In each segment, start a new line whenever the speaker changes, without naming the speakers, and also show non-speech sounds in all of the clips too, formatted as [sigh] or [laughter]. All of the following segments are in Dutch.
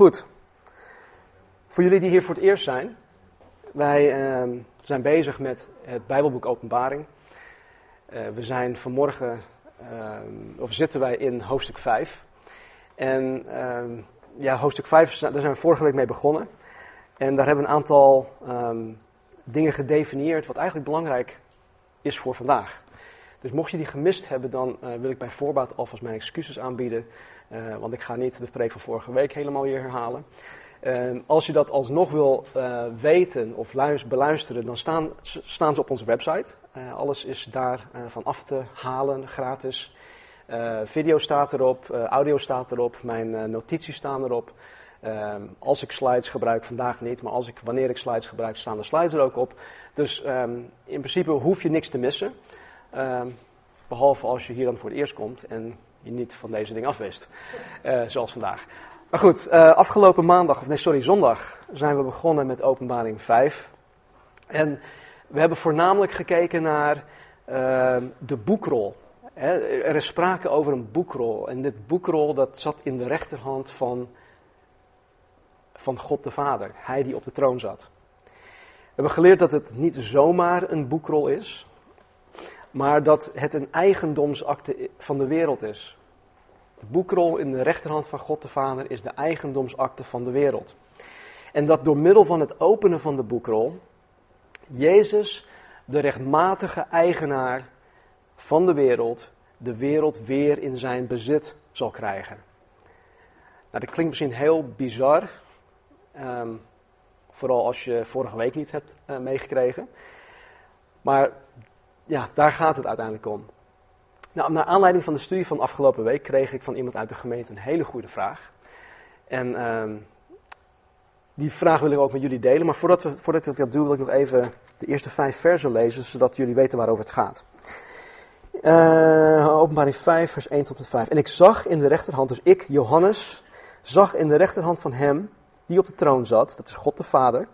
Goed. Voor jullie die hier voor het eerst zijn, wij ehm, zijn bezig met het Bijbelboek Openbaring. Eh, we zijn vanmorgen, ehm, of zitten wij in hoofdstuk 5. En ehm, ja, hoofdstuk 5, daar zijn we vorige week mee begonnen. En daar hebben we een aantal dingen gedefinieerd wat eigenlijk belangrijk is voor vandaag. Dus mocht je die gemist hebben, dan uh, wil ik bij voorbaat alvast mijn excuses aanbieden. Uh, want ik ga niet de preek van vorige week helemaal weer herhalen. Uh, als je dat alsnog wil weten of beluisteren, dan staan, staan ze op onze website. alles is daar van af te halen, gratis. video staat erop, audio staat erop, mijn notities staan erop. Ehm, als ik slides gebruik, vandaag niet, maar als ik, wanneer ik slides gebruik, staan de slides er ook op. Dus um, in principe hoef je niks te missen. Behalve als je hier dan voor het eerst komt en je niet van deze dingen afwist. Uh, zoals vandaag. Maar goed, uh, afgelopen maandag, of nee, sorry, zondag zijn we begonnen met openbaring 5. En we hebben voornamelijk gekeken naar uh, de boekrol. er is sprake over een boekrol. En dit boekrol dat zat in de rechterhand van, van God de Vader. Hij die op de troon zat. We hebben geleerd dat het niet zomaar een boekrol is maar dat het een eigendomsakte van de wereld is. De boekrol in de rechterhand van God de Vader is de eigendomsakte van de wereld. En dat door middel van het openen van de boekrol, Jezus, de rechtmatige eigenaar van de wereld, de wereld weer in zijn bezit zal krijgen. Nou, dat klinkt misschien heel bizar, ehm, vooral als je vorige week niet hebt uh, meegekregen. Maar ja, daar gaat het uiteindelijk om. Nou, naar aanleiding van de studie van afgelopen week kreeg ik van iemand uit de gemeente een hele goede vraag. En uh, die vraag wil ik ook met jullie delen. Maar voordat, we, voordat ik dat doe, wil ik nog even de eerste vijf versen lezen, zodat jullie weten waarover het gaat. Uh, openbaring 5, vers 1 tot en 5. En ik zag in de rechterhand, dus ik, Johannes, zag in de rechterhand van hem die op de troon zat, dat is God de Vader,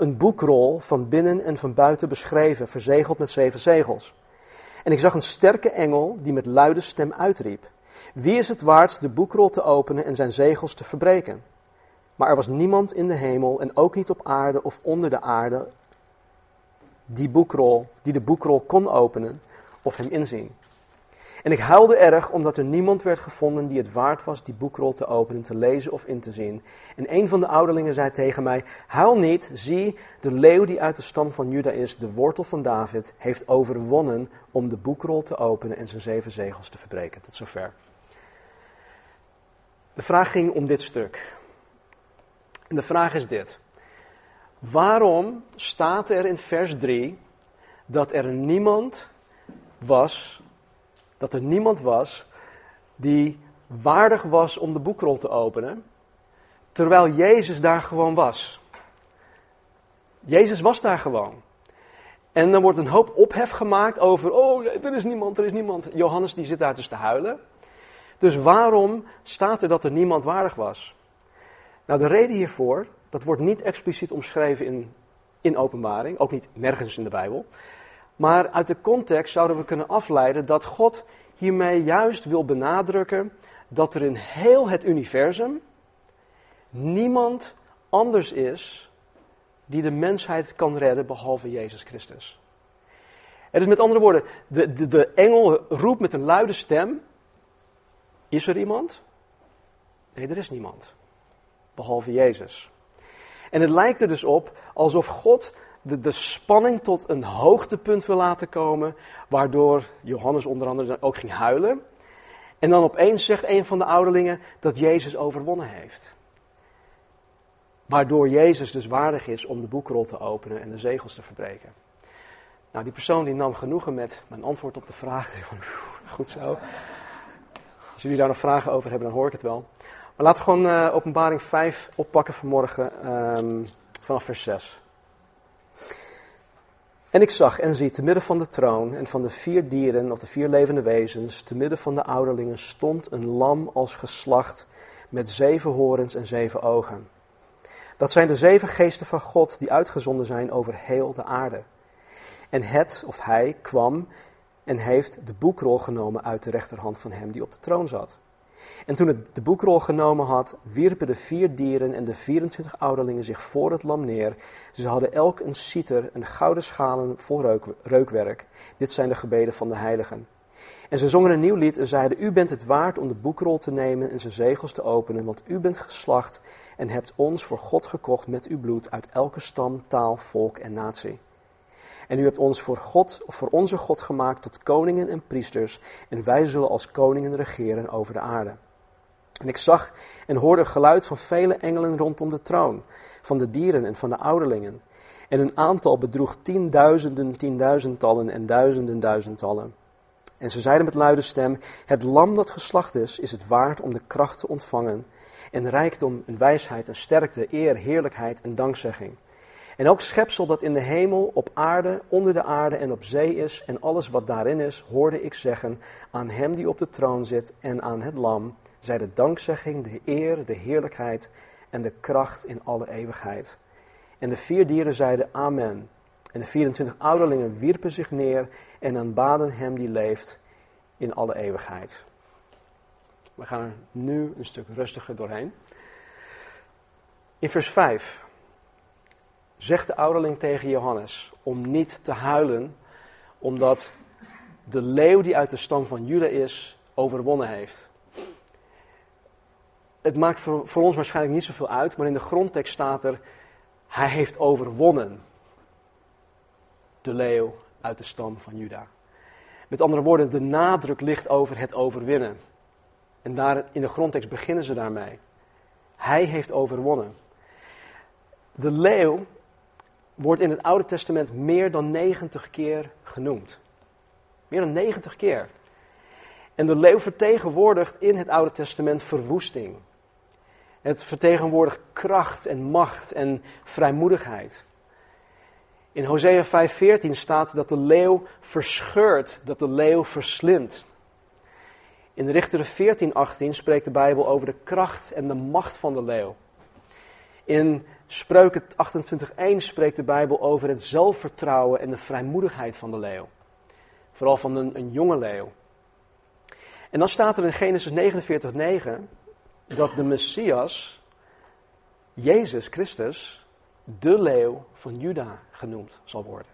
een boekrol van binnen en van buiten beschreven, verzegeld met zeven zegels. En ik zag een sterke engel die met luide stem uitriep: Wie is het waard de boekrol te openen en zijn zegels te verbreken? Maar er was niemand in de hemel en ook niet op aarde of onder de aarde die, boekrol, die de boekrol kon openen of hem inzien. En ik huilde erg omdat er niemand werd gevonden die het waard was die boekrol te openen, te lezen of in te zien. En een van de ouderlingen zei tegen mij: Huil niet, zie, de leeuw die uit de stam van Juda is, de wortel van David, heeft overwonnen om de boekrol te openen en zijn zeven zegels te verbreken. Tot zover. De vraag ging om dit stuk. En de vraag is dit. Waarom staat er in vers 3 dat er niemand was dat er niemand was die waardig was om de boekrol te openen, terwijl Jezus daar gewoon was. Jezus was daar gewoon. En dan wordt een hoop ophef gemaakt over, oh, er is niemand, er is niemand. Johannes die zit daar dus te huilen. Dus waarom staat er dat er niemand waardig was? Nou, de reden hiervoor, dat wordt niet expliciet omschreven in, in openbaring, ook niet nergens in de Bijbel. Maar uit de context zouden we kunnen afleiden dat God hiermee juist wil benadrukken dat er in heel het universum niemand anders is die de mensheid kan redden behalve Jezus Christus. Het is met andere woorden, de, de, de engel roept met een luide stem: Is er iemand? Nee, er is niemand. Behalve Jezus. En het lijkt er dus op alsof God de, de spanning tot een hoogtepunt wil laten komen, waardoor Johannes onder andere ook ging huilen. En dan opeens zegt een van de ouderlingen dat Jezus overwonnen heeft. Waardoor Jezus dus waardig is om de boekrol te openen en de zegels te verbreken. Nou, die persoon die nam genoegen met mijn antwoord op de vraag. [laughs] Goed zo. Als jullie daar nog vragen over hebben, dan hoor ik het wel. Maar laten we gewoon uh, openbaring 5 oppakken vanmorgen um, vanaf vers 6. En ik zag en zie, te midden van de troon en van de vier dieren, of de vier levende wezens, te midden van de ouderlingen, stond een lam als geslacht met zeven horens en zeven ogen. Dat zijn de zeven geesten van God die uitgezonden zijn over heel de aarde. En het, of hij, kwam en heeft de boekrol genomen uit de rechterhand van hem die op de troon zat. En toen het de boekrol genomen had, wierpen de vier dieren en de 24 ouderlingen zich voor het lam neer. Ze hadden elk een citer, een gouden schalen vol reuk, reukwerk. Dit zijn de gebeden van de heiligen. En ze zongen een nieuw lied en zeiden: U bent het waard om de boekrol te nemen en zijn zegels te openen, want u bent geslacht en hebt ons voor God gekocht met uw bloed uit elke stam, taal, volk en natie. En u hebt ons voor, God, voor onze God gemaakt tot koningen en priesters, en wij zullen als koningen regeren over de aarde. En ik zag en hoorde geluid van vele engelen rondom de troon, van de dieren en van de ouderlingen. En hun aantal bedroeg tienduizenden, tienduizendtallen en duizenden, duizendtallen. En ze zeiden met luide stem: Het lam dat geslacht is, is het waard om de kracht te ontvangen. En rijkdom en wijsheid en sterkte, eer, heerlijkheid en dankzegging. En elk schepsel dat in de hemel, op aarde, onder de aarde en op zee is, en alles wat daarin is, hoorde ik zeggen aan hem die op de troon zit en aan het lam, zij de dankzegging, de eer, de heerlijkheid en de kracht in alle eeuwigheid. En de vier dieren zeiden Amen. En de 24 ouderlingen wierpen zich neer en aanbaden hem die leeft in alle eeuwigheid. We gaan er nu een stuk rustiger doorheen. In vers 5 zegt de ouderling tegen Johannes om niet te huilen, omdat de leeuw die uit de stam van Juda is, overwonnen heeft. Het maakt voor, voor ons waarschijnlijk niet zoveel uit, maar in de grondtekst staat er, hij heeft overwonnen de leeuw uit de stam van Juda. Met andere woorden, de nadruk ligt over het overwinnen. En daar in de grondtekst beginnen ze daarmee. Hij heeft overwonnen. De leeuw wordt in het Oude Testament meer dan 90 keer genoemd. Meer dan 90 keer. En de leeuw vertegenwoordigt in het Oude Testament verwoesting. Het vertegenwoordigt kracht en macht en vrijmoedigheid. In Hosea 5:14 staat dat de leeuw verscheurt, dat de leeuw verslindt. In Richteren 14:18 spreekt de Bijbel over de kracht en de macht van de leeuw. In Spreuken 28:1 spreekt de Bijbel over het zelfvertrouwen en de vrijmoedigheid van de leeuw. Vooral van een, jonge leeuw. En dan staat er in Genesis 49:9 dat de Messias, Jezus Christus, de leeuw van Juda genoemd zal worden.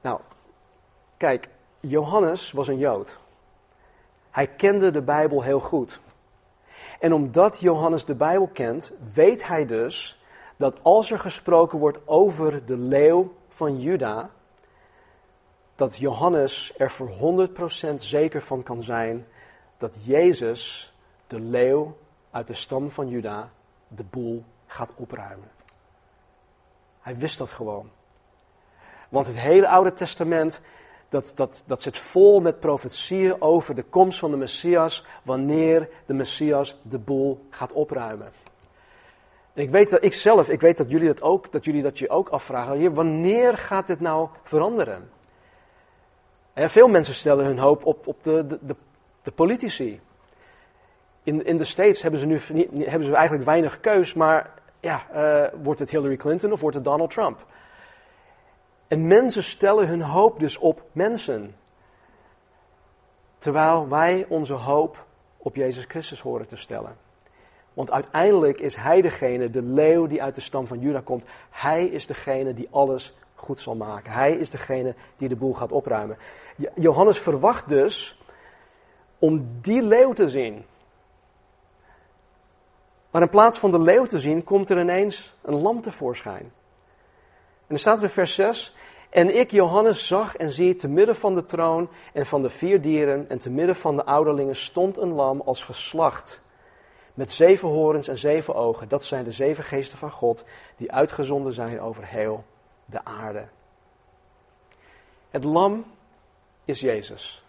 Nou, kijk, Johannes was een Jood. Hij kende de Bijbel heel goed. En omdat Johannes de Bijbel kent, weet hij dus dat als er gesproken wordt over de leeuw van Juda, dat Johannes er voor 100% zeker van kan zijn dat Jezus, de leeuw uit de stam van Juda, de boel gaat opruimen. Hij wist dat gewoon. Want het hele Oude Testament, dat, dat, dat zit vol met profetieën over de komst van de Messias, wanneer de Messias de boel gaat opruimen. En ik weet dat ik zelf, ik weet dat jullie dat ook, dat jullie dat je ook afvragen. Wanneer gaat dit nou veranderen? En veel mensen stellen hun hoop op, op de, de, de, politici. In, in de States hebben ze nu hebben ze eigenlijk weinig keus, maar ja, uh, wordt het Hillary Clinton of wordt het Donald Trump? En mensen stellen hun hoop dus op mensen. Terwijl wij onze hoop op Jezus Christus horen te stellen. Want uiteindelijk is Hij degene, de leeuw die uit de stam van Juda komt. Hij is degene die alles goed zal maken. Hij is degene die de boel gaat opruimen. Johannes verwacht dus om die leeuw te zien. Maar in plaats van de leeuw te zien, komt er ineens een lam tevoorschijn. En er staat er in vers 6. En ik, Johannes, zag en zie te midden van de troon en van de vier dieren en te midden van de ouderlingen stond een lam als geslacht. Met zeven horens en zeven ogen. Dat zijn de zeven geesten van God die uitgezonden zijn over heel de aarde. Het lam is Jezus.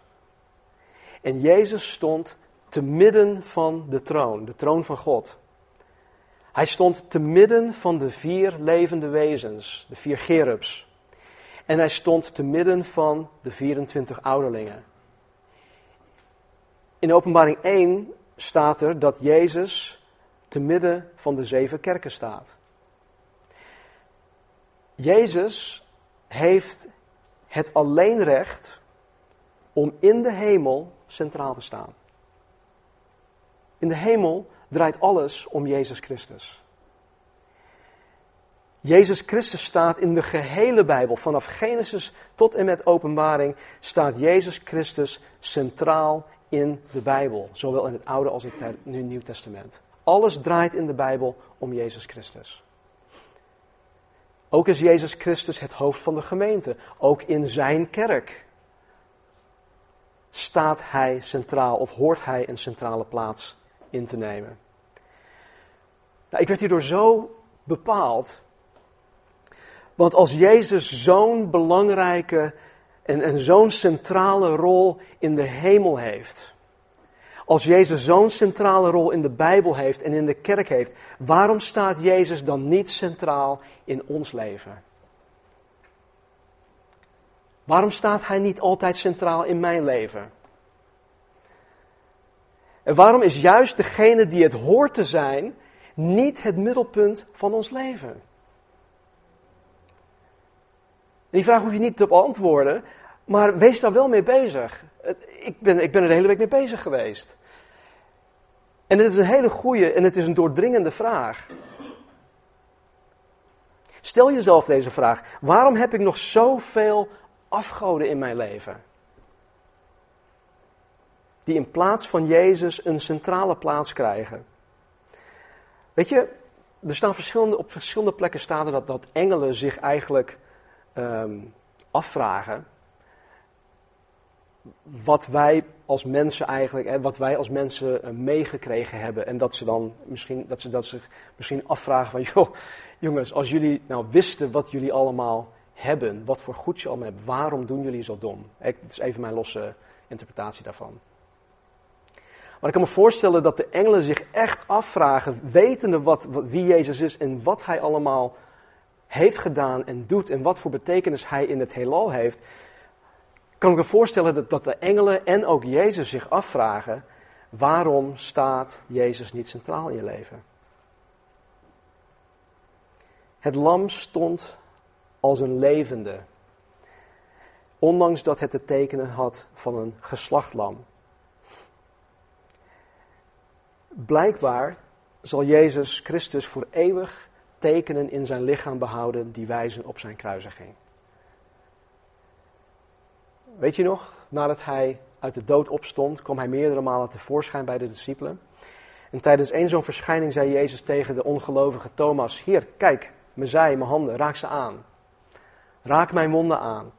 En Jezus stond te midden van de troon, de troon van God. Hij stond te midden van de vier levende wezens, de vier gerubs. En hij stond te midden van de 24 ouderlingen. In openbaring 1 staat er dat Jezus te midden van de zeven kerken staat. Jezus heeft het alleenrecht om in de hemel centraal te staan. In de hemel draait alles om Jezus Christus. Jezus Christus staat in de gehele Bijbel, vanaf Genesis tot en met Openbaring, staat Jezus Christus centraal in de Bijbel, zowel in het Oude als in het Nieuw Testament. Alles draait in de Bijbel om Jezus Christus. Ook is Jezus Christus het hoofd van de gemeente. Ook in zijn kerk staat hij centraal of hoort hij een centrale plaats in te nemen. Nou, ik werd hierdoor zo bepaald. Want als Jezus zo'n belangrijke en, en zo'n centrale rol in de hemel heeft. Als Jezus zo'n centrale rol in de Bijbel heeft en in de kerk heeft, waarom staat Jezus dan niet centraal in ons leven? Waarom staat Hij niet altijd centraal in mijn leven? En waarom is juist degene die het hoort te zijn, niet het middelpunt van ons leven? Die vraag hoef je niet te beantwoorden, maar wees daar wel mee bezig. Ik ben, ik ben er de hele week mee bezig geweest. En het is een hele goede en het is een doordringende vraag. Stel jezelf deze vraag: waarom heb ik nog zoveel afgoden in mijn leven? Die in plaats van Jezus een centrale plaats krijgen. Weet je, er staan verschillende, op verschillende plekken staat er dat, dat engelen zich eigenlijk ehm, afvragen wat wij als mensen eigenlijk, wat wij als mensen eh, meegekregen hebben. En dat ze dan misschien, dat ze dat zich misschien afvragen van, [laughs] joh, jongens, als jullie nou wisten wat jullie allemaal hebben, wat voor goed je allemaal hebt, waarom doen jullie zo dom? Dat is even mijn losse interpretatie daarvan. Maar ik kan me voorstellen dat de engelen zich echt afvragen, wetende wat, wie Jezus is en wat hij allemaal heeft gedaan en doet en wat voor betekenis hij in het heelal heeft, kan ik me voorstellen dat, dat de engelen en ook Jezus zich afvragen: waarom staat Jezus niet centraal in je leven? Het lam stond als een levende, ondanks dat het de tekenen had van een geslachtlam. Blijkbaar zal Jezus Christus voor eeuwig tekenen in zijn lichaam behouden die wijzen op zijn kruisiging. Weet je nog, nadat hij uit de dood opstond, kwam hij meerdere malen tevoorschijn bij de discipelen. En tijdens één zo'n verschijning zei Jezus tegen de ongelovige Thomas: Hier, kijk, mijn zij, mijn handen, raak ze aan. Raak mijn wonden aan.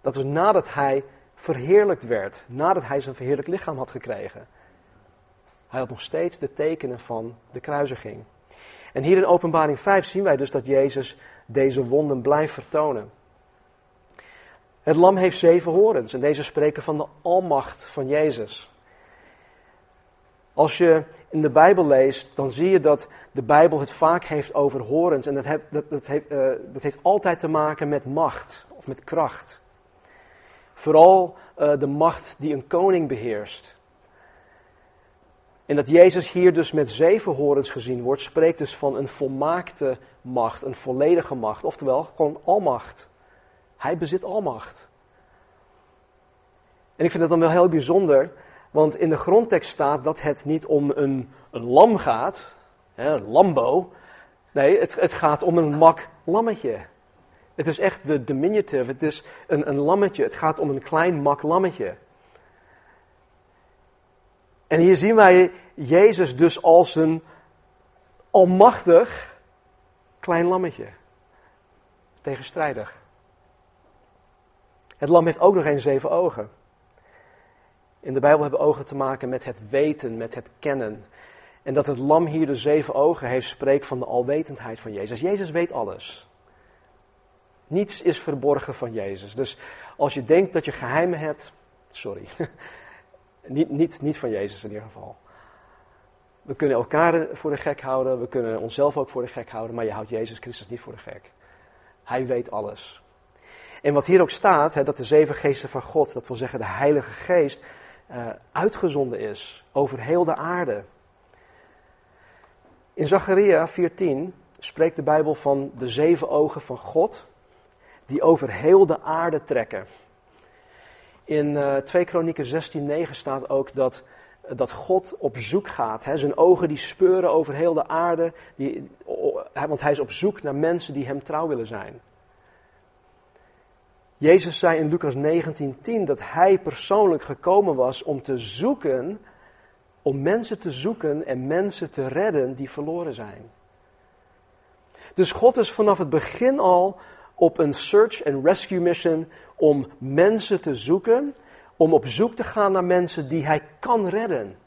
Dat was nadat hij verheerlijkt werd, nadat hij zijn verheerlijk lichaam had gekregen. Hij had nog steeds de tekenen van de kruisiging. En hier in Openbaring 5 zien wij dus dat Jezus deze wonden blijft vertonen. Het lam heeft zeven horens en deze spreken van de almacht van Jezus. Als je in de Bijbel leest, dan zie je dat de Bijbel het vaak heeft over horens. En dat, dat, dat, heeft, dat heeft altijd te maken met macht of met kracht. Vooral uh, de macht die een koning beheerst. En dat Jezus hier dus met zeven horens gezien wordt, spreekt dus van een volmaakte macht, een volledige macht. Oftewel, gewoon almacht. Hij bezit almacht. En ik vind het dan wel heel bijzonder, want in de grondtekst staat dat het niet om een, een lam gaat, hè, een lambo. Nee, het, het gaat om een mak lammetje. Het is echt de diminutive, het is een, een lammetje. Het gaat om een klein mak lammetje. En hier zien wij Jezus dus als een almachtig klein lammetje. Tegenstrijdig. Het lam heeft ook nog eens zeven ogen. In de Bijbel hebben ogen te maken met het weten, met het kennen. En dat het lam hier de zeven ogen heeft, spreekt van de alwetendheid van Jezus. Jezus weet alles. Niets is verborgen van Jezus. Dus als je denkt dat je geheimen hebt, sorry. [laughs] niet, niet, niet van Jezus in ieder geval. We kunnen elkaar voor de gek houden, we kunnen onszelf ook voor de gek houden, maar je houdt Jezus Christus niet voor de gek. Hij weet alles. En wat hier ook staat, hè, dat de zeven geesten van God, dat wil zeggen de Heilige Geest, uh, uitgezonden is over heel de aarde. In Zacharia 4:10 spreekt de Bijbel van de zeven ogen van God die over heel de aarde trekken. In uh, 2 Kronieken 16:9 staat ook dat dat God op zoek gaat. Hè? Zijn ogen die speuren over heel de aarde, die, want hij is op zoek naar mensen die hem trouw willen zijn. Jezus zei in Lucas 19:10 dat hij persoonlijk gekomen was om te zoeken, om mensen te zoeken en mensen te redden die verloren zijn. Dus God is vanaf het begin al op een search and rescue mission om mensen te zoeken, om op zoek te gaan naar mensen die hij kan redden.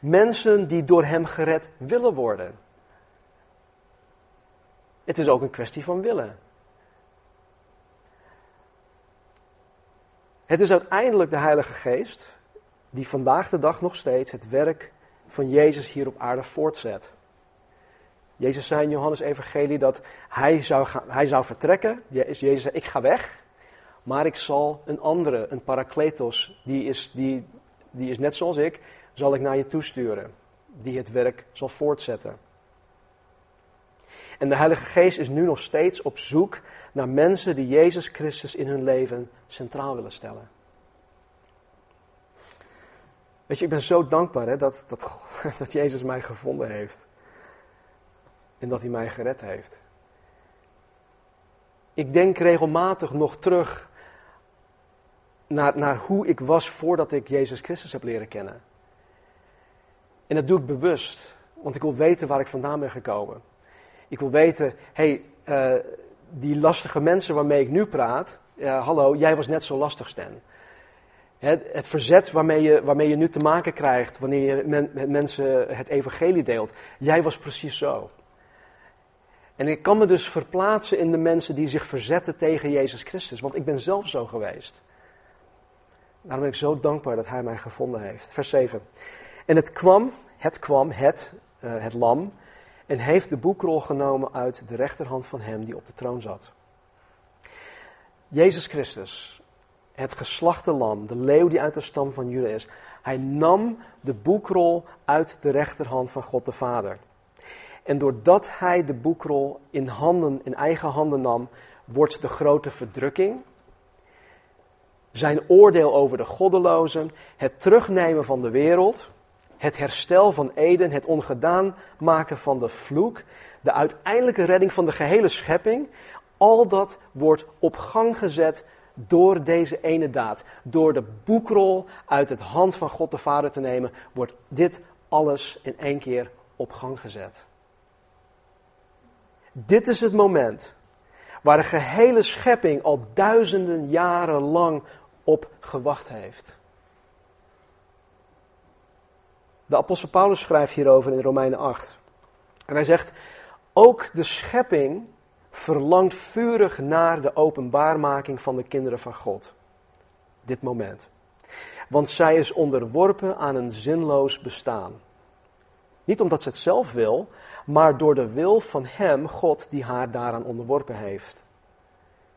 Mensen die door hem gered willen worden. Het is ook een kwestie van willen. Het is uiteindelijk de Heilige Geest die vandaag de dag nog steeds het werk van Jezus hier op aarde voortzet. Jezus zei in Johannes Evangelie dat hij zou, gaan, hij zou vertrekken. Jezus zei, ik ga weg, maar ik zal een andere, een parakletos, die is, die, die is net zoals ik, zal ik naar je toesturen. Die het werk zal voortzetten. En de Heilige Geest is nu nog steeds op zoek naar mensen die Jezus Christus in hun leven centraal willen stellen. Weet je, ik ben zo dankbaar hè, dat, dat, [laughs] dat Jezus mij gevonden heeft. En dat hij mij gered heeft. Ik denk regelmatig nog terug naar, naar hoe ik was voordat ik Jezus Christus heb leren kennen. En dat doe ik bewust, want ik wil weten waar ik vandaan ben gekomen. Ik wil weten, hé, hey, uh, die lastige mensen waarmee ik nu praat, hallo, jij was net zo lastig, Stan. Het, het, verzet waarmee je, waarmee je nu te maken krijgt wanneer je met mensen het evangelie deelt, jij was precies zo. En ik kan me dus verplaatsen in de mensen die zich verzetten tegen Jezus Christus, want ik ben zelf zo geweest. Daarom ben ik zo dankbaar dat Hij mij gevonden heeft. Vers 7. En het kwam, het kwam, het, uh, het lam, en heeft de boekrol genomen uit de rechterhand van hem die op de troon zat. Jezus Christus, het geslachte lam, de leeuw die uit de stam van Juda is, hij nam de boekrol uit de rechterhand van God de Vader. En doordat hij de boekrol in, handen, in eigen handen nam, wordt de grote verdrukking, zijn oordeel over de goddelozen, het terugnemen van de wereld, het herstel van Eden, het ongedaan maken van de vloek, de uiteindelijke redding van de gehele schepping, al dat wordt op gang gezet door deze ene daad. Door de boekrol uit het hand van God de Vader te nemen, wordt dit alles in één keer op gang gezet. Dit is het moment waar de gehele schepping al duizenden jaren lang op gewacht heeft. De apostel Paulus schrijft hierover in Romeinen 8. En hij zegt, ook de schepping verlangt vurig naar de openbaarmaking van de kinderen van God. Dit moment. Want zij is onderworpen aan een zinloos bestaan. Niet omdat ze het zelf wil, maar door de wil van Hem, God, die haar daaraan onderworpen heeft.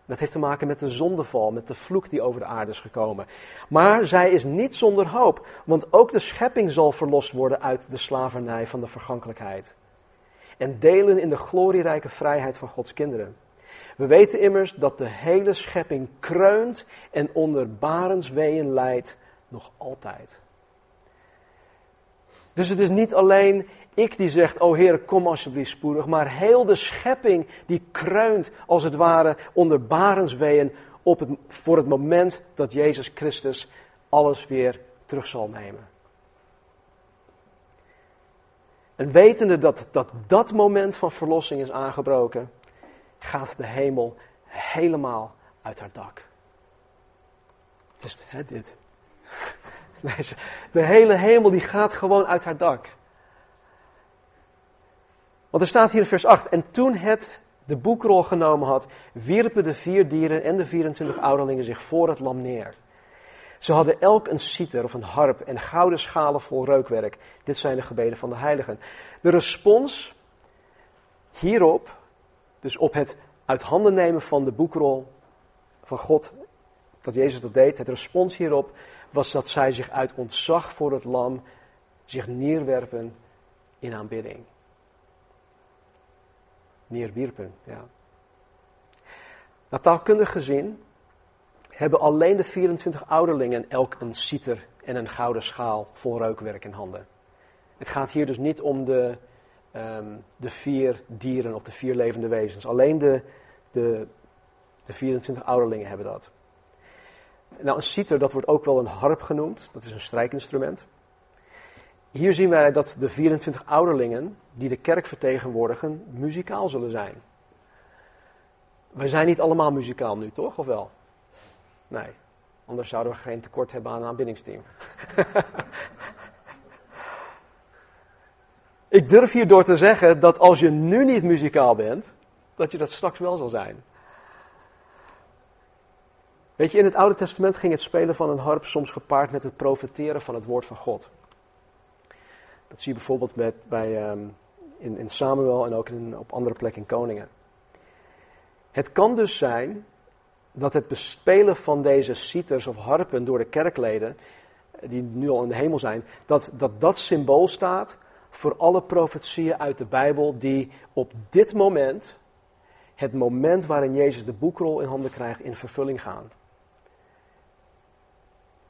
Dat heeft te maken met de zondeval, met de vloek die over de aarde is gekomen. Maar zij is niet zonder hoop, want ook de schepping zal verlost worden uit de slavernij van de vergankelijkheid. En delen in de glorierijke vrijheid van Gods kinderen. We weten immers dat de hele schepping kreunt en onder barensweeën lijdt nog altijd. Dus het is niet alleen ik die zegt, oh Heer, kom alsjeblieft spoedig. Maar heel de schepping die kruint als het ware onder barensweeën op het, voor het moment dat Jezus Christus alles weer terug zal nemen. En wetende dat, dat dat moment van verlossing is aangebroken, gaat de hemel helemaal uit haar dak. Het is hè, dit. [laughs] De hele hemel die gaat gewoon uit haar dak. Want er staat hier in vers 8, en toen het de boekrol genomen had, wierpen de vier dieren en de 24 ouderlingen zich voor het lam neer. Ze hadden elk een citer of een harp en gouden schalen vol reukwerk. Dit zijn de gebeden van de heiligen. De respons hierop, dus op het uit handen nemen van de boekrol van God, dat Jezus dat deed, het respons hierop was dat zij zich uit ontzag voor het lam zich neerwerpen in aanbidding neerwierpen. Ja. Taalkundig gezien hebben alleen de 24 ouderlingen elk een citer en een gouden schaal vol reukwerk in handen. Het gaat hier dus niet om de, ehm, de vier dieren of de vier levende wezens. Alleen de, de, de 24 ouderlingen hebben dat. Nou, een citer, dat wordt ook wel een harp genoemd. Dat is een strijkinstrument. Hier zien wij dat de 24 ouderlingen die de kerk vertegenwoordigen, muzikaal zullen zijn. Wij zijn niet allemaal muzikaal nu, toch? Of wel? Nee. Anders zouden we geen tekort hebben aan een aanbiddingsteam. [laughs] Ik durf hierdoor te zeggen dat als je nu niet muzikaal bent, dat je dat straks wel zal zijn. Weet je, in het Oude Testament ging het spelen van een harp soms gepaard met het profeteren van het woord van God. Dat zie je bijvoorbeeld met, bij, um, in, in Samuel en ook in, op andere plekken in Koningen. Het kan dus zijn dat het bespelen van deze citers of harpen door de kerkleden, die nu al in de hemel zijn, dat dat, dat symbool staat voor alle profetieën uit de Bijbel die op dit moment, het moment waarin Jezus de boekrol in handen krijgt, in vervulling gaan.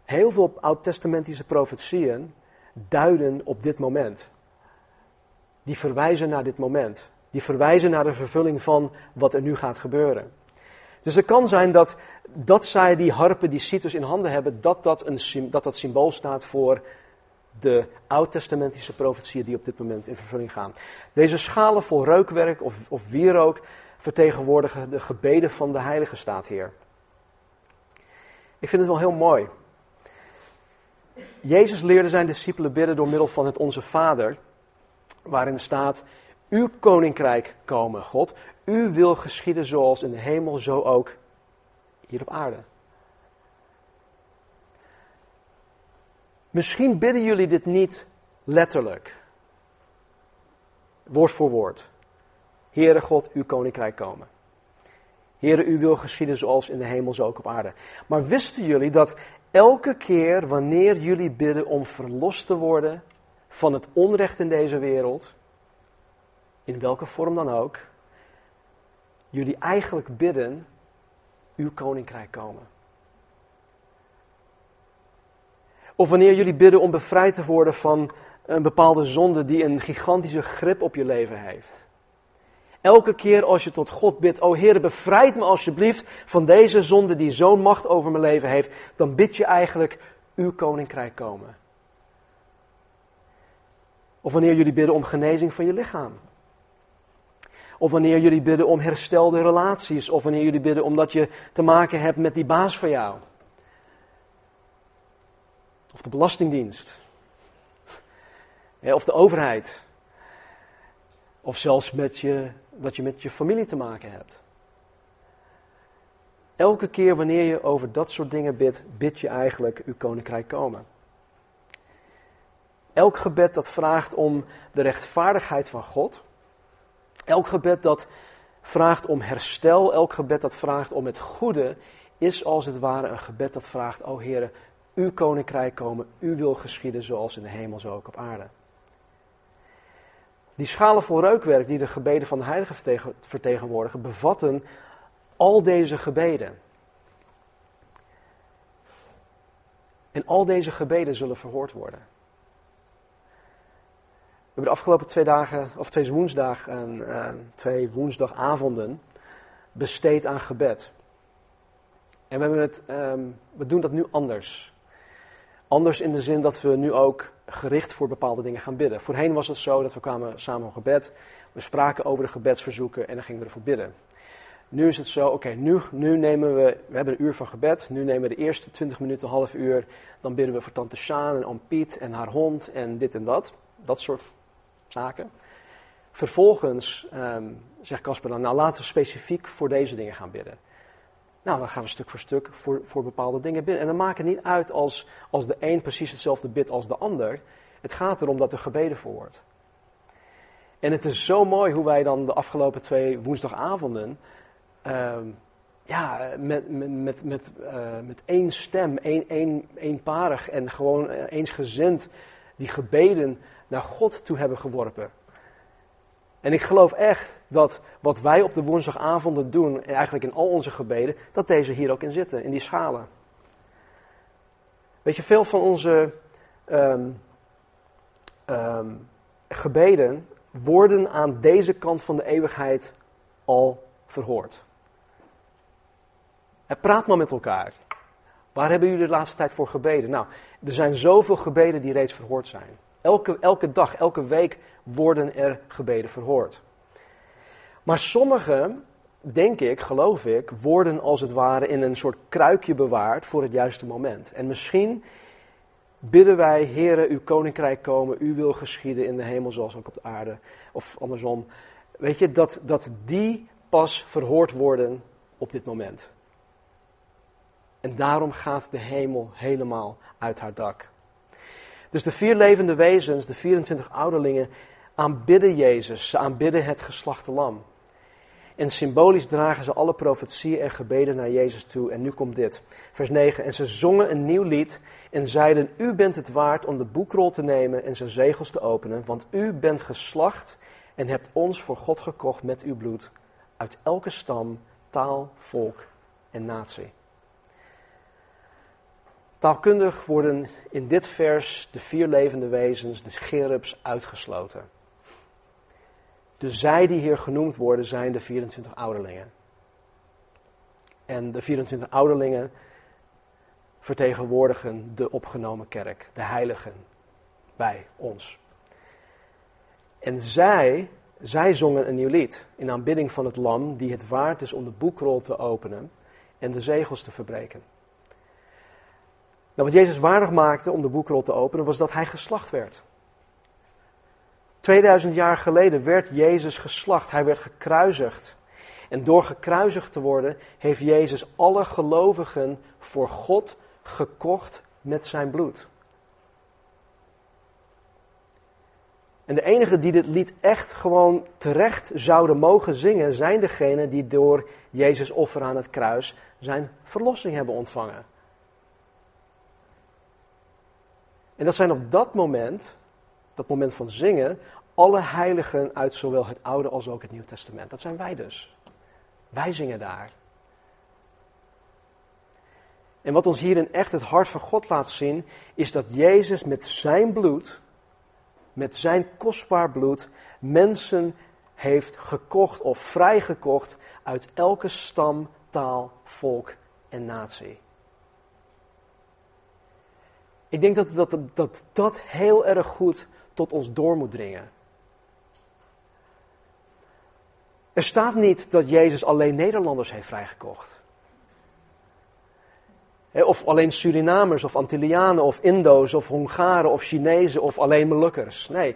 Heel veel oud-testamentische profetieën duiden op dit moment. Die verwijzen naar dit moment. Die verwijzen naar de vervulling van wat er nu gaat gebeuren. Dus het kan zijn dat, dat zij die harpen, die citus in handen hebben, dat dat, een, dat dat symbool staat voor de oud-testamentische profetieën die op dit moment in vervulling gaan. Deze schalen vol reukwerk of, of wierook vertegenwoordigen de gebeden van de heilige staat hier. Ik vind het wel heel mooi. Jezus leerde zijn discipelen bidden door middel van het Onze Vader, waarin staat, uw koninkrijk komen, God. U wil geschieden zoals in de hemel, zo ook hier op aarde. Misschien bidden jullie dit niet letterlijk, woord voor woord. Heere God, uw koninkrijk komen. Heere, u wil geschieden zoals in de hemel, zo ook op aarde. Maar wisten jullie dat elke keer wanneer jullie bidden om verlost te worden van het onrecht in deze wereld, in welke vorm dan ook, jullie eigenlijk bidden, uw koninkrijk komen. Of wanneer jullie bidden om bevrijd te worden van een bepaalde zonde die een gigantische grip op je leven heeft. Elke keer als je tot God bidt, o Heer, bevrijd me alsjeblieft van deze zonde die zo'n macht over mijn leven heeft, dan bid je eigenlijk uw koninkrijk komen. Of wanneer jullie bidden om genezing van je lichaam. Of wanneer jullie bidden om herstelde relaties. Of wanneer jullie bidden omdat je te maken hebt met die baas van jou. Of de Belastingdienst. Of de overheid. Of zelfs met je, dat je met je familie te maken hebt. Elke keer wanneer je over dat soort dingen bidt, bid je eigenlijk uw koninkrijk komen. Elk gebed dat vraagt om de rechtvaardigheid van God. Elk gebed dat vraagt om herstel, elk gebed dat vraagt om het goede, is als het ware een gebed dat vraagt, o Heer, uw koninkrijk komen, uw wil geschieden zoals in de hemel, zo ook op aarde. Die schalen vol reukwerk die de gebeden van de heilige vertegenwoordigen, bevatten al deze gebeden. En al deze gebeden zullen verhoord worden. We hebben de afgelopen twee dagen, of twee woensdag en uh, twee woensdagavonden besteed aan gebed. En we, het, um, we doen dat nu anders. Anders in de zin dat we nu ook gericht voor bepaalde dingen gaan bidden. Voorheen was het zo dat we kwamen samen op gebed, we spraken over de gebedsverzoeken en dan gingen we ervoor bidden. Nu is het zo, oké, nu, nu nemen we, we hebben een uur van gebed, nu nemen we de eerste 20 minuten, een half uur, dan bidden we voor tante Sjaan en oom Piet en haar hond en dit en dat. Dat soort zaken. Vervolgens um, zegt Casper dan, nou laten we specifiek voor deze dingen gaan bidden. Nou, dan gaan we stuk voor stuk voor, voor bepaalde dingen bidden. En dan maakt het niet uit als, als de een precies hetzelfde bidt als de ander. Het gaat erom dat er gebeden voor wordt. En het is zo mooi hoe wij dan de afgelopen twee woensdagavonden. Uh, ja, met, met, met, met, uh, met één stem, één, één, eenparig en gewoon uh, eensgezind die gebeden naar God toe hebben geworpen. En ik geloof echt dat wat wij op de woensdagavonden doen, eigenlijk in al onze gebeden, dat deze hier ook in zitten, in die schalen. Weet je, veel van onze ehm, ehm, gebeden worden aan deze kant van de eeuwigheid al verhoord. Praat maar met elkaar. Waar hebben jullie de laatste tijd voor gebeden? Nou, er zijn zoveel gebeden die reeds verhoord zijn. Elke, elke dag, elke week worden er gebeden verhoord. Maar sommige, denk ik, geloof ik, worden als het ware in een soort kruikje bewaard voor het juiste moment. En misschien bidden wij, Heere, uw koninkrijk komen, uw wil geschieden in de hemel zoals ook op de aarde. Of andersom. Weet je, dat, dat die pas verhoord worden op dit moment. En daarom gaat de hemel helemaal uit haar dak. Dus de vier levende wezens, de 24 ouderlingen, aanbidden Jezus. Ze aanbidden het geslachte lam. En symbolisch dragen ze alle profetieën en gebeden naar Jezus toe. En nu komt dit, vers 9. En ze zongen een nieuw lied en zeiden: U bent het waard om de boekrol te nemen en zijn zegels te openen, want u bent geslacht en hebt ons voor God gekocht met uw bloed, uit elke stam, taal, volk en natie. Taalkundig worden in dit vers de vier levende wezens, de gerubs, uitgesloten. De zij die hier genoemd worden zijn de 24 ouderlingen. En de 24 ouderlingen vertegenwoordigen de opgenomen kerk, de heiligen, bij ons. En zij, zij zongen een nieuw lied in aanbidding van het lam die het waard is om de boekrol te openen en de zegels te verbreken. Nou, wat Jezus waardig maakte om de boekrol te openen was dat hij geslacht werd. 2000 jaar geleden werd Jezus geslacht, hij werd gekruisigd. En door gekruisigd te worden heeft Jezus alle gelovigen voor God gekocht met zijn bloed. En de enigen die dit lied echt gewoon terecht zouden mogen zingen, zijn degenen die door Jezus offer aan het kruis zijn verlossing hebben ontvangen. En dat zijn op dat moment, dat moment van zingen, alle heiligen uit zowel het Oude als ook het Nieuw Testament. Dat zijn wij dus. Wij zingen daar. En wat ons hierin echt het hart van God laat zien, is dat Jezus met zijn bloed, met zijn kostbaar bloed, mensen heeft gekocht of vrijgekocht uit elke stam, taal, volk en natie. Ik denk dat dat, dat dat heel erg goed tot ons door moet dringen. Er staat niet dat Jezus alleen Nederlanders heeft vrijgekocht. Of alleen Surinamers of Antillianen of Indo's of Hongaren of Chinezen of alleen Molukkers. Nee.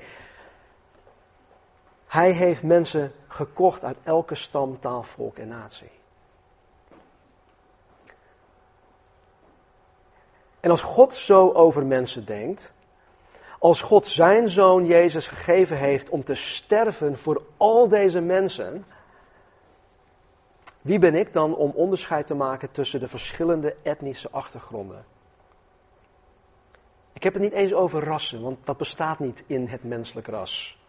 Hij heeft mensen gekocht uit elke stam, taal, volk en natie. En als God zo over mensen denkt, als God zijn zoon Jezus gegeven heeft om te sterven voor al deze mensen, wie ben ik dan om onderscheid te maken tussen de verschillende etnische achtergronden? Ik heb het niet eens over rassen, want dat bestaat niet in het menselijk ras.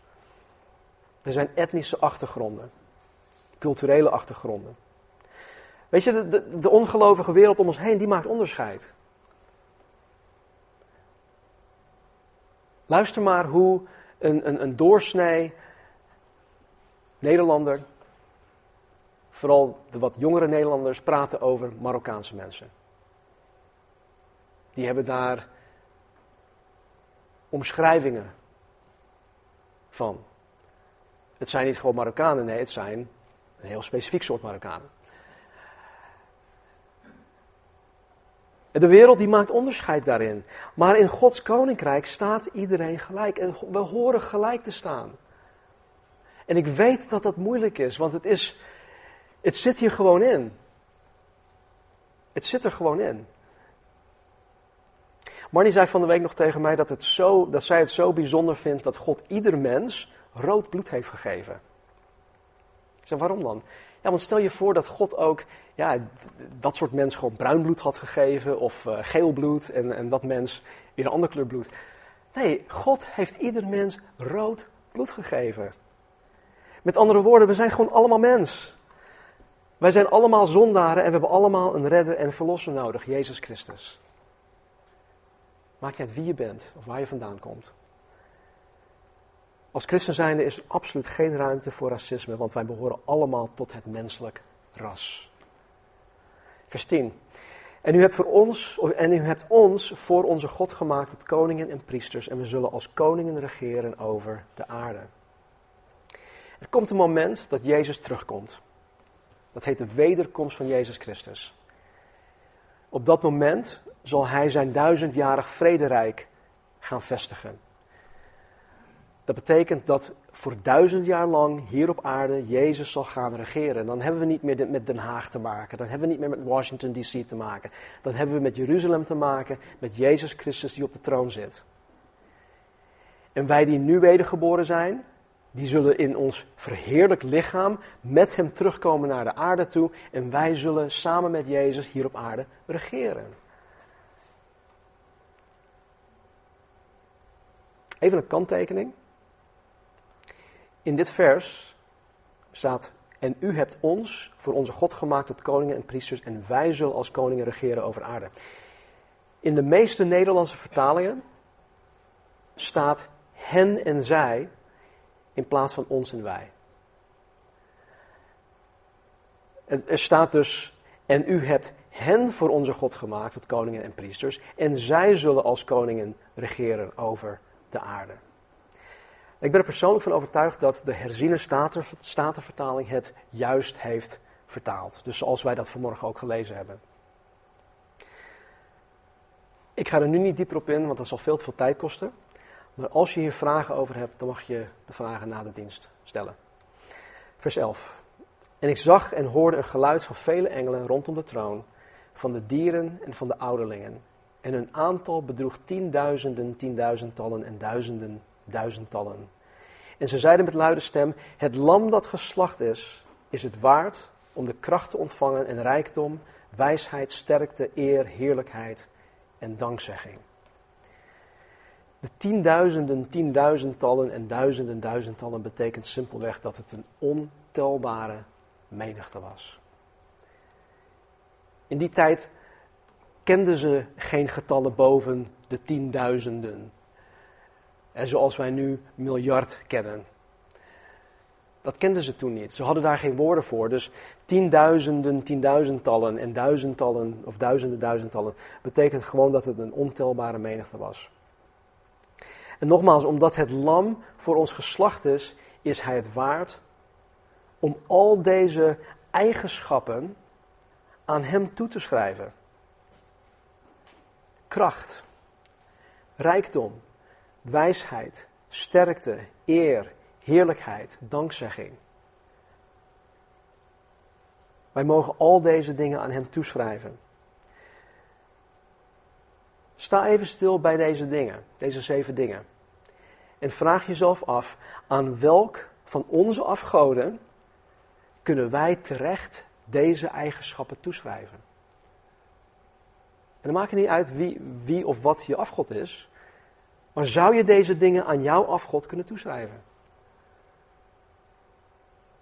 Er zijn etnische achtergronden, culturele achtergronden. Weet je, de, de, de ongelovige wereld om ons heen, die maakt onderscheid. Luister maar hoe een, een, een doorsnee Nederlander, vooral de wat jongere Nederlanders, praten over Marokkaanse mensen. Die hebben daar omschrijvingen van. Het zijn niet gewoon Marokkanen, nee, het zijn een heel specifiek soort Marokkanen. De wereld die maakt onderscheid daarin. Maar in Gods koninkrijk staat iedereen gelijk. En we horen gelijk te staan. En ik weet dat dat moeilijk is, want het, is, het zit hier gewoon in. Het zit er gewoon in. Marnie zei van de week nog tegen mij dat, het zo, dat zij het zo bijzonder vindt dat God ieder mens rood bloed heeft gegeven. Ik zei, waarom dan? Ja, want stel je voor dat God ook ja, dat soort mens gewoon bruin bloed had gegeven of uh, geel bloed en, en dat mens weer een andere kleur bloed. Nee, God heeft ieder mens rood bloed gegeven. Met andere woorden, we zijn gewoon allemaal mens. Wij zijn allemaal zondaren en we hebben allemaal een redder en verlosser nodig, Jezus Christus. Maakt niet uit wie je bent of waar je vandaan komt. Als christen zijnde is er absoluut geen ruimte voor racisme, want wij behoren allemaal tot het menselijk ras. Vers 10. En u hebt, voor ons, en u hebt ons voor onze God gemaakt tot koningen en priesters, en we zullen als koningen regeren over de aarde. Er komt een moment dat Jezus terugkomt. Dat heet de wederkomst van Jezus Christus. Op dat moment zal hij zijn duizendjarig vrederijk gaan vestigen. Dat betekent dat voor duizend jaar lang hier op aarde Jezus zal gaan regeren. Dan hebben we niet meer met Den Haag te maken. Dan hebben we niet meer met Washington DC te maken. Dan hebben we met Jeruzalem te maken, met Jezus Christus die op de troon zit. En wij die nu wedergeboren zijn, die zullen in ons verheerlijk lichaam met hem terugkomen naar de aarde toe. En wij zullen samen met Jezus hier op aarde regeren. Even een kanttekening. In dit vers staat: En u hebt ons voor onze God gemaakt tot koningen en priesters, en wij zullen als koningen regeren over aarde. In de meeste Nederlandse vertalingen staat hen en zij in plaats van ons en wij. Er staat dus, en u hebt hen voor onze God gemaakt tot koningen en priesters, en zij zullen als koningen regeren over de aarde. Ik ben er persoonlijk van overtuigd dat de herziene statenvertaling het juist heeft vertaald. Dus zoals wij dat vanmorgen ook gelezen hebben. Ik ga er nu niet dieper op in, want dat zal veel te veel tijd kosten. Maar als je hier vragen over hebt, dan mag je de vragen na de dienst stellen. Vers 11. En ik zag en hoorde een geluid van vele engelen rondom de troon, van de dieren en van de ouderlingen. En hun aantal bedroeg tienduizenden, tienduizendtallen en duizenden, duizendtallen. En ze zeiden met luide stem: Het lam dat geslacht is, is het waard om de kracht te ontvangen en rijkdom, wijsheid, sterkte, eer, heerlijkheid en dankzegging. De tienduizenden, tienduizendtallen en duizenden, duizendtallen betekent simpelweg dat het een ontelbare menigte was. In die tijd kenden ze geen getallen boven de tienduizenden. En zoals wij nu miljard kennen. Dat kenden ze toen niet. Ze hadden daar geen woorden voor. Dus tienduizenden, tienduizendtallen en duizendtallen of duizenden, duizendtallen betekent gewoon dat het een ontelbare menigte was. En nogmaals, omdat het lam voor ons geslacht is, is hij het waard om al deze eigenschappen aan hem toe te schrijven. Kracht, rijkdom, wijsheid, sterkte, eer, heerlijkheid, dankzegging. Wij mogen al deze dingen aan Hem toeschrijven. Sta even stil bij deze dingen, deze zeven dingen. En vraag jezelf af, aan welk van onze afgoden kunnen wij terecht deze eigenschappen toeschrijven? En dan maakt het niet uit wie, wie of wat je afgod is. Maar zou je deze dingen aan jouw afgod kunnen toeschrijven?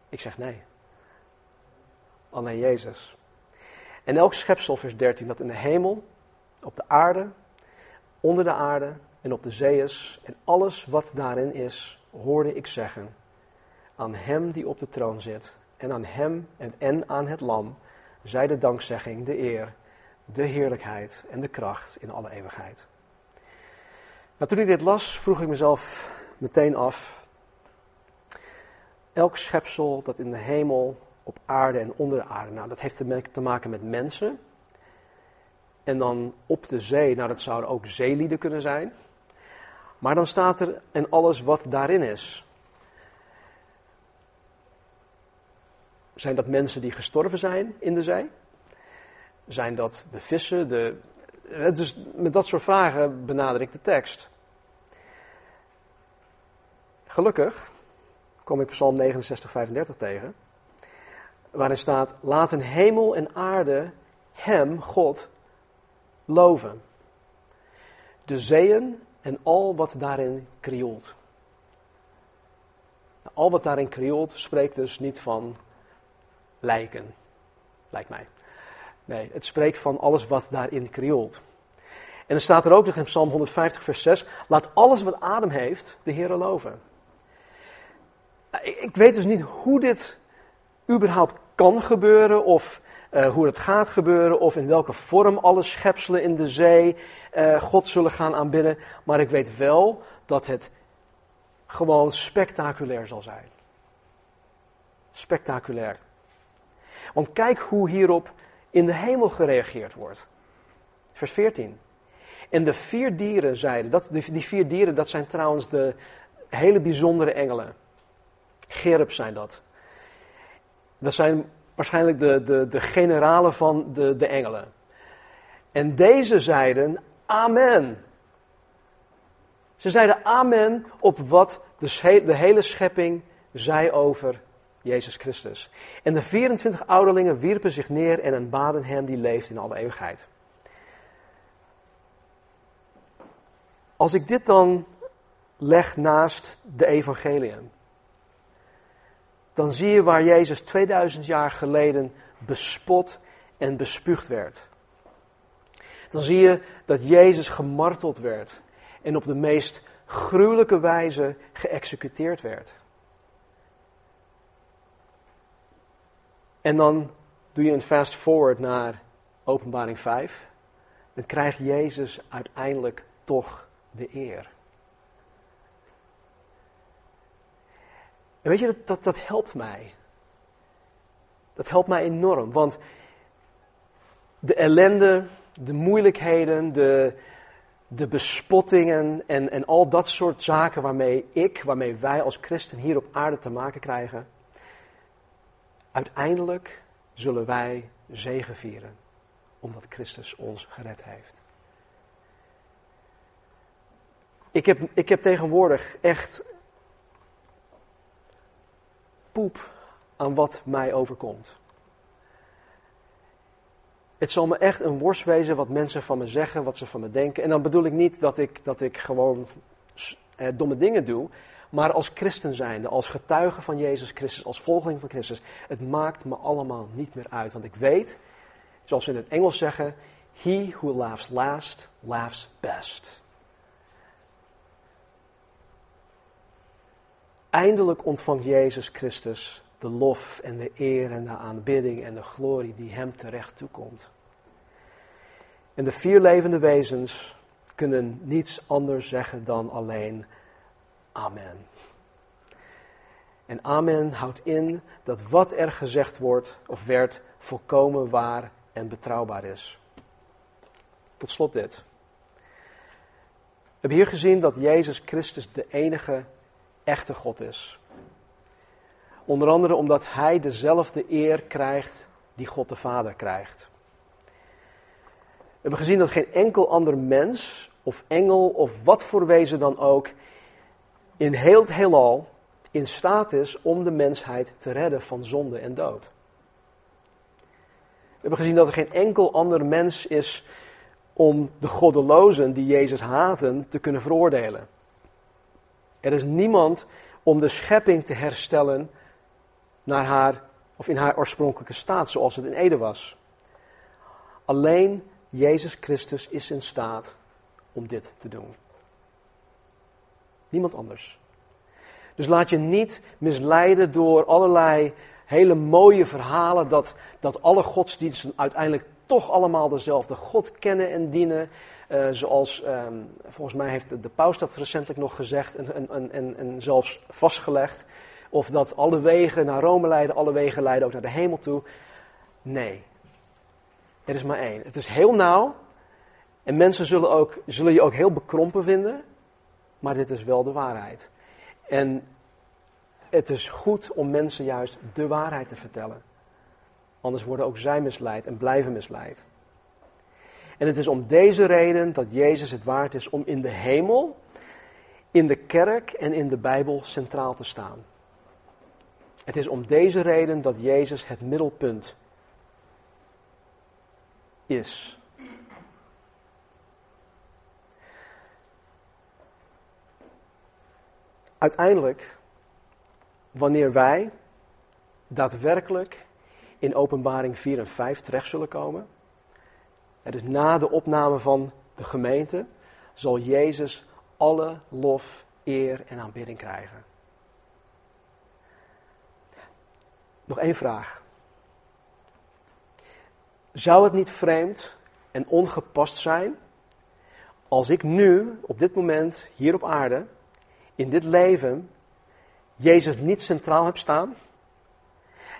Ik zeg nee. Alleen Jezus. En elk schepsel, vers 13, dat in de hemel, op de aarde, onder de aarde en op de zee is en alles wat daarin is, hoorde ik zeggen, aan Hem die op de troon zit en aan Hem en, en aan het Lam, zij de dankzegging, de eer, de heerlijkheid en de kracht in alle eeuwigheid. Nou, toen ik dit las, vroeg ik mezelf meteen af. Elk schepsel dat in de hemel, op aarde en onder de aarde, nou, dat heeft te maken met mensen. En dan op de zee, nou, dat zouden ook zeelieden kunnen zijn. Maar dan staat er en alles wat daarin is. Zijn dat mensen die gestorven zijn in de zee? Zijn dat de vissen? De... Dus met dat soort vragen benader ik de tekst. Gelukkig kom ik Psalm 69, 35 tegen, waarin staat: Laten hemel en aarde Hem, God, loven. De zeeën en al wat daarin krioelt. Al wat daarin krioelt spreekt dus niet van lijken, lijkt mij. Nee, het spreekt van alles wat daarin krioelt. En er staat er ook nog in Psalm 150, vers 6: Laat alles wat adem heeft de Heer loven. Nou, ik weet dus niet hoe dit überhaupt kan gebeuren, of uh, hoe het gaat gebeuren, of in welke vorm alle schepselen in de zee uh, God zullen gaan aanbidden. Maar ik weet wel dat het gewoon spectaculair zal zijn. Spectaculair. Want kijk hoe hierop in de hemel gereageerd wordt. Vers 14. En de vier dieren zeiden, dat, die vier dieren dat zijn trouwens de hele bijzondere engelen. Gerub zijn dat. Dat zijn waarschijnlijk de, de, de generalen van de, de engelen. En deze zeiden amen. Ze zeiden amen op wat de, de hele schepping zei over Jezus Christus. En de 24 ouderlingen wierpen zich neer en aanbaden hem die leeft in alle eeuwigheid. Als ik dit dan leg naast de evangelium, dan zie je waar Jezus 2000 jaar geleden bespot en bespuugd werd. Dan zie je dat Jezus gemarteld werd en op de meest gruwelijke wijze geëxecuteerd werd. En dan doe je een fast forward naar Openbaring 5. Dan krijgt Jezus uiteindelijk toch de eer. En weet je, dat, dat, helpt mij. Dat helpt mij enorm, want de ellende, de moeilijkheden, de, de bespottingen en, en al dat soort zaken waarmee ik, waarmee wij als christen hier op aarde te maken krijgen, uiteindelijk zullen wij zegen vieren, omdat Christus ons gered heeft. Ik heb, ik heb tegenwoordig echt poep aan wat mij overkomt. Het zal me echt een worst wezen wat mensen van me zeggen, wat ze van me denken. En dan bedoel ik niet dat ik, dat ik gewoon eh, domme dingen doe. Maar als christen zijnde, als getuige van Jezus Christus, als volgeling van Christus. Het maakt me allemaal niet meer uit. Want ik weet, zoals we in het Engels zeggen. He who laughs last, laughs best. Eindelijk ontvangt Jezus Christus de lof en de eer en de aanbidding en de glorie die hem terecht toekomt. En de vier levende wezens kunnen niets anders zeggen dan alleen Amen. En Amen houdt in dat wat er gezegd wordt of werd volkomen waar en betrouwbaar is. Tot slot dit. We hebben hier gezien dat Jezus Christus de enige echte God is. Onder andere omdat hij dezelfde eer krijgt die God de Vader krijgt. We hebben gezien dat geen enkel ander mens of engel of wat voor wezen dan ook in heel het heelal in staat is om de mensheid te redden van zonde en dood. We hebben gezien dat er geen enkel ander mens is om de goddelozen die Jezus haten te kunnen veroordelen. Er is niemand om de schepping te herstellen naar haar, of in haar oorspronkelijke staat, zoals het in Ede was. Alleen Jezus Christus is in staat om dit te doen. Niemand anders. Dus laat je niet misleiden door allerlei hele mooie verhalen dat, dat alle godsdiensten uiteindelijk toch allemaal dezelfde God kennen en dienen. Uh, zoals ehm, volgens mij heeft de, de paus dat recentelijk nog gezegd en, en, en, en zelfs vastgelegd. Of dat alle wegen naar Rome leiden, alle wegen leiden ook naar de hemel toe. Nee, er is maar één. Het is heel nauw. En mensen zullen, ook, zullen je ook heel bekrompen vinden. Maar dit is wel de waarheid. En het is goed om mensen juist de waarheid te vertellen. Anders worden ook zij misleid en blijven misleid. En het is om deze reden dat Jezus het waard is om in de hemel, in de kerk en in de Bijbel centraal te staan. Het is om deze reden dat Jezus het middelpunt is. Uiteindelijk, wanneer wij daadwerkelijk in Openbaring 4 en 5 terecht zullen komen, is na de opname van de gemeente, zal Jezus alle lof, eer en aanbidding krijgen. Nog één vraag. Zou het niet vreemd en ongepast zijn als ik nu, op dit moment, hier op aarde, in dit leven, Jezus niet centraal heb staan?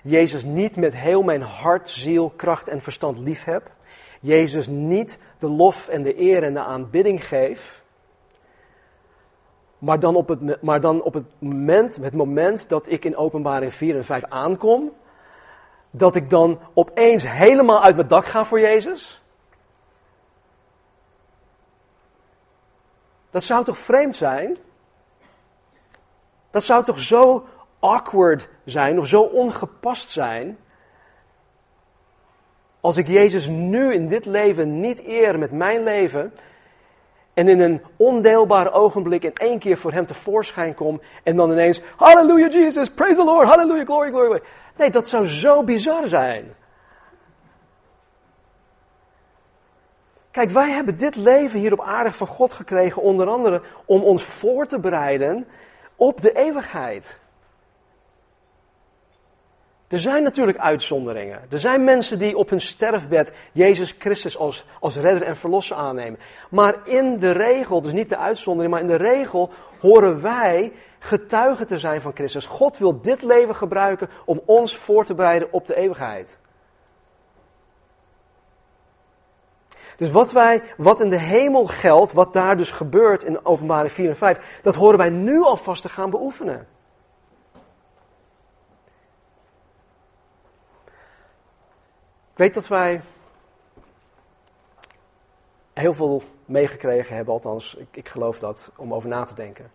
Jezus niet met heel mijn hart, ziel, kracht en verstand lief heb? Jezus niet de lof en de eer en de aanbidding geef? Maar dan op het, maar dan op het, moment, het moment dat ik in openbaring 4 en 5 aankom, dat ik dan opeens helemaal uit mijn dak ga voor Jezus? Dat zou toch vreemd zijn? Dat zou toch zo awkward zijn of zo ongepast zijn? Als ik Jezus nu in dit leven niet eer met mijn leven en in een ondeelbaar ogenblik in één keer voor Hem tevoorschijn kom en dan ineens, Halleluja Jesus, praise the Lord, Halleluja, glory, glory, glory. Nee, dat zou zo bizar zijn. Kijk, wij hebben dit leven hier op aarde van God gekregen, onder andere om ons voor te bereiden op de eeuwigheid. Er zijn natuurlijk uitzonderingen. Er zijn mensen die op hun sterfbed Jezus Christus als, als redder en verlosser aannemen. Maar in de regel, dus niet de uitzondering, maar in de regel horen wij getuigen te zijn van Christus. God wil dit leven gebruiken om ons voor te bereiden op de eeuwigheid. Dus wat, wij, wat in de hemel geldt, wat daar dus gebeurt in openbare 4 en 5, dat horen wij nu alvast te gaan beoefenen. Ik weet dat wij heel veel meegekregen hebben, althans, ik, ik geloof dat, om over na te denken.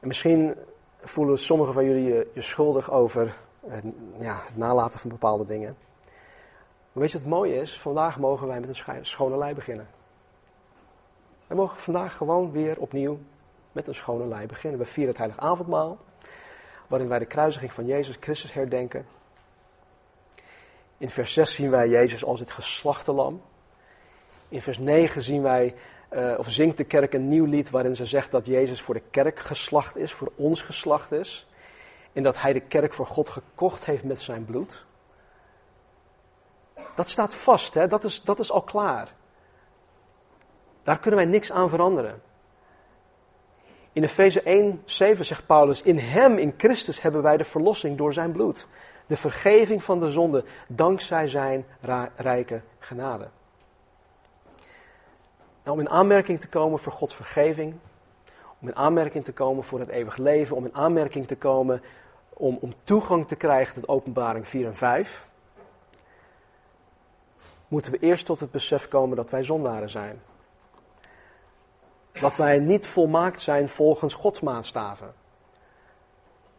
En misschien voelen sommigen van jullie je, schuldig over het, ja, het nalaten van bepaalde dingen. Maar weet je wat het mooie is? Vandaag mogen wij met een schone lei beginnen. Wij mogen vandaag gewoon weer opnieuw met een schone lei beginnen. We vieren het heilig avondmaal, waarin wij de kruisiging van Jezus Christus herdenken. In vers 6 zien wij Jezus als het geslachte lam. In vers 9 zien wij, uh, of zingt de kerk een nieuw lied waarin ze zegt dat Jezus voor de kerk geslacht is, voor ons geslacht is. En dat hij de kerk voor God gekocht heeft met zijn bloed. Dat staat vast, hè? Dat, is, dat is al klaar. Daar kunnen wij niks aan veranderen. In Efeze 1, 7 zegt Paulus, in hem, in Christus, hebben wij de verlossing door zijn bloed. De vergeving van de zonde, dankzij zijn rijke genade. Nou, om in aanmerking te komen voor Gods vergeving, om in aanmerking te komen voor het eeuwig leven, om in aanmerking te komen om, om toegang te krijgen tot openbaring 4 en 5, moeten we eerst tot het besef komen dat wij zondaren zijn. Dat wij niet volmaakt zijn volgens Gods maatstaven.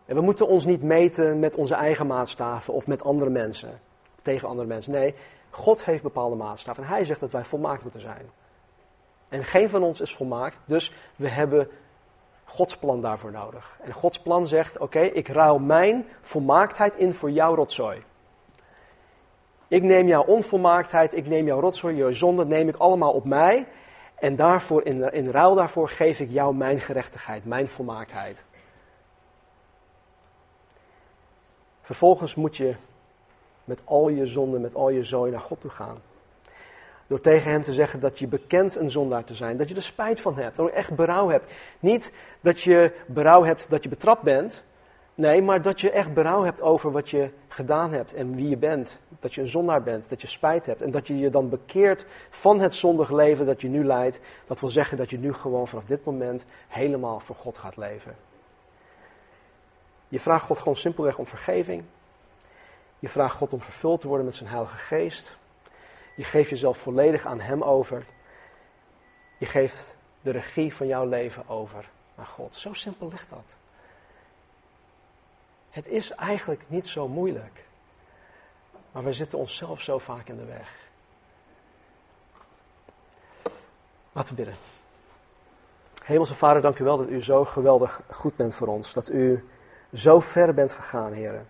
En we moeten ons niet meten met onze eigen maatstaven of met andere mensen, tegen andere mensen. Nee, God heeft bepaalde maatstaven en Hij zegt dat wij volmaakt moeten zijn. En geen van ons is volmaakt, dus we hebben Gods plan daarvoor nodig. En Gods plan zegt: Oké, ik ruil mijn volmaaktheid in voor jouw rotzooi. Ik neem jouw onvolmaaktheid, ik neem jouw rotzooi, jouw zonde, neem ik allemaal op mij. En daarvoor, in, in ruil daarvoor geef ik jou mijn gerechtigheid, mijn volmaaktheid. Vervolgens moet je met al je zonden, met al je zooi naar God toe gaan. Door tegen hem te zeggen dat je bekend een zondaar te zijn. Dat je er spijt van hebt. Dat je echt berouw hebt. Niet dat je berouw hebt dat je betrapt bent. Nee, maar dat je echt berouw hebt over wat je gedaan hebt en wie je bent. Dat je een zondaar bent, dat je spijt hebt. En dat je je dan bekeert van het zondig leven dat je nu leidt. Dat wil zeggen dat je nu gewoon vanaf dit moment helemaal voor God gaat leven. Je vraagt God gewoon simpelweg om vergeving. Je vraagt God om vervuld te worden met zijn Heilige Geest. Je geeft jezelf volledig aan Hem over. Je geeft de regie van jouw leven over aan God. Zo simpel ligt dat. Het is eigenlijk niet zo moeilijk. Maar we zitten onszelf zo vaak in de weg. Laten we bidden. Hemelse Vader, dank u wel dat u zo geweldig goed bent voor ons. Dat u zo ver bent gegaan, heren.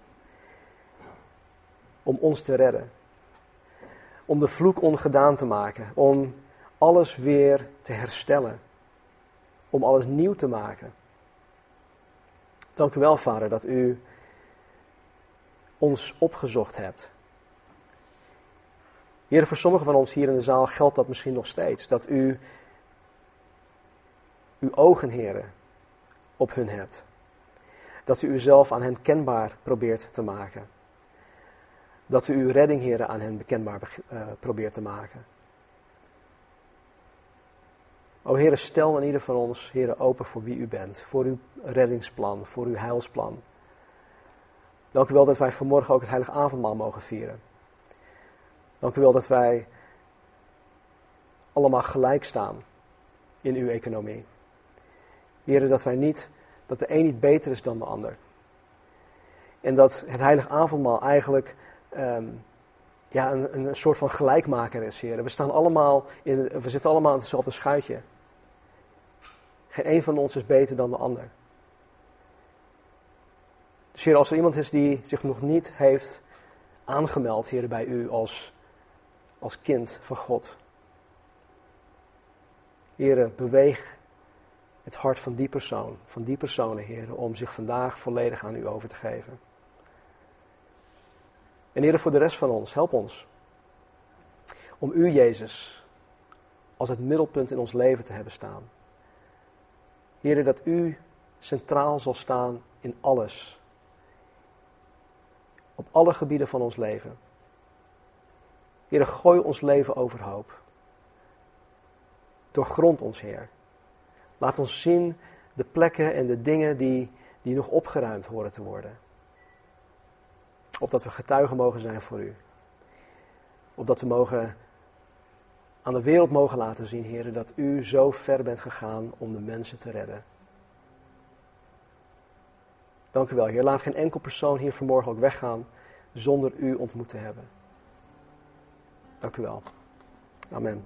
Om ons te redden. Om de vloek ongedaan te maken. Om alles weer te herstellen. Om alles nieuw te maken. Dank u wel, Vader, dat u ons opgezocht hebt. Heer, voor sommigen van ons hier in de zaal geldt dat misschien nog steeds. Dat u uw ogen, heren, op hun hebt. Dat u uzelf aan hen kenbaar probeert te maken. Dat u uw redding, heren, aan hen bekendbaar uh, probeert te maken. O Heere, stel in ieder van ons, Heere, open voor wie u bent. Voor uw reddingsplan, voor uw heilsplan. Dank u wel dat wij vanmorgen ook het heilige avondmaal mogen vieren. Dank u wel dat wij allemaal gelijk staan in uw economie. Heren, dat wij niet, dat de een niet beter is dan de ander. En dat het heilige avondmaal eigenlijk um, ja, een, een soort van gelijkmaker is, heren. We, staan allemaal in, we zitten allemaal in hetzelfde schuitje. Geen een van ons is beter dan de ander. Dus heer, als er iemand is die zich nog niet heeft aangemeld, heren, bij u als, als kind van God. Heren, beweeg het hart van die persoon, van die personen, heren, om zich vandaag volledig aan u over te geven. En heren, voor de rest van ons, help ons om u, Jezus, als het middelpunt in ons leven te hebben staan. Heren, dat u centraal zal staan in alles. Op alle gebieden van ons leven. Heer, gooi ons leven overhoop. Doorgrond ons, Heer. Laat ons zien de plekken en de dingen die, die nog opgeruimd horen te worden. Opdat we getuigen mogen zijn voor u. Opdat we mogen aan de wereld mogen laten zien, Heer, dat u zo ver bent gegaan om de mensen te redden. Dank u wel, Heer. Laat geen enkel persoon hier vanmorgen ook weggaan zonder u ontmoet te hebben. Dank u wel. Amen.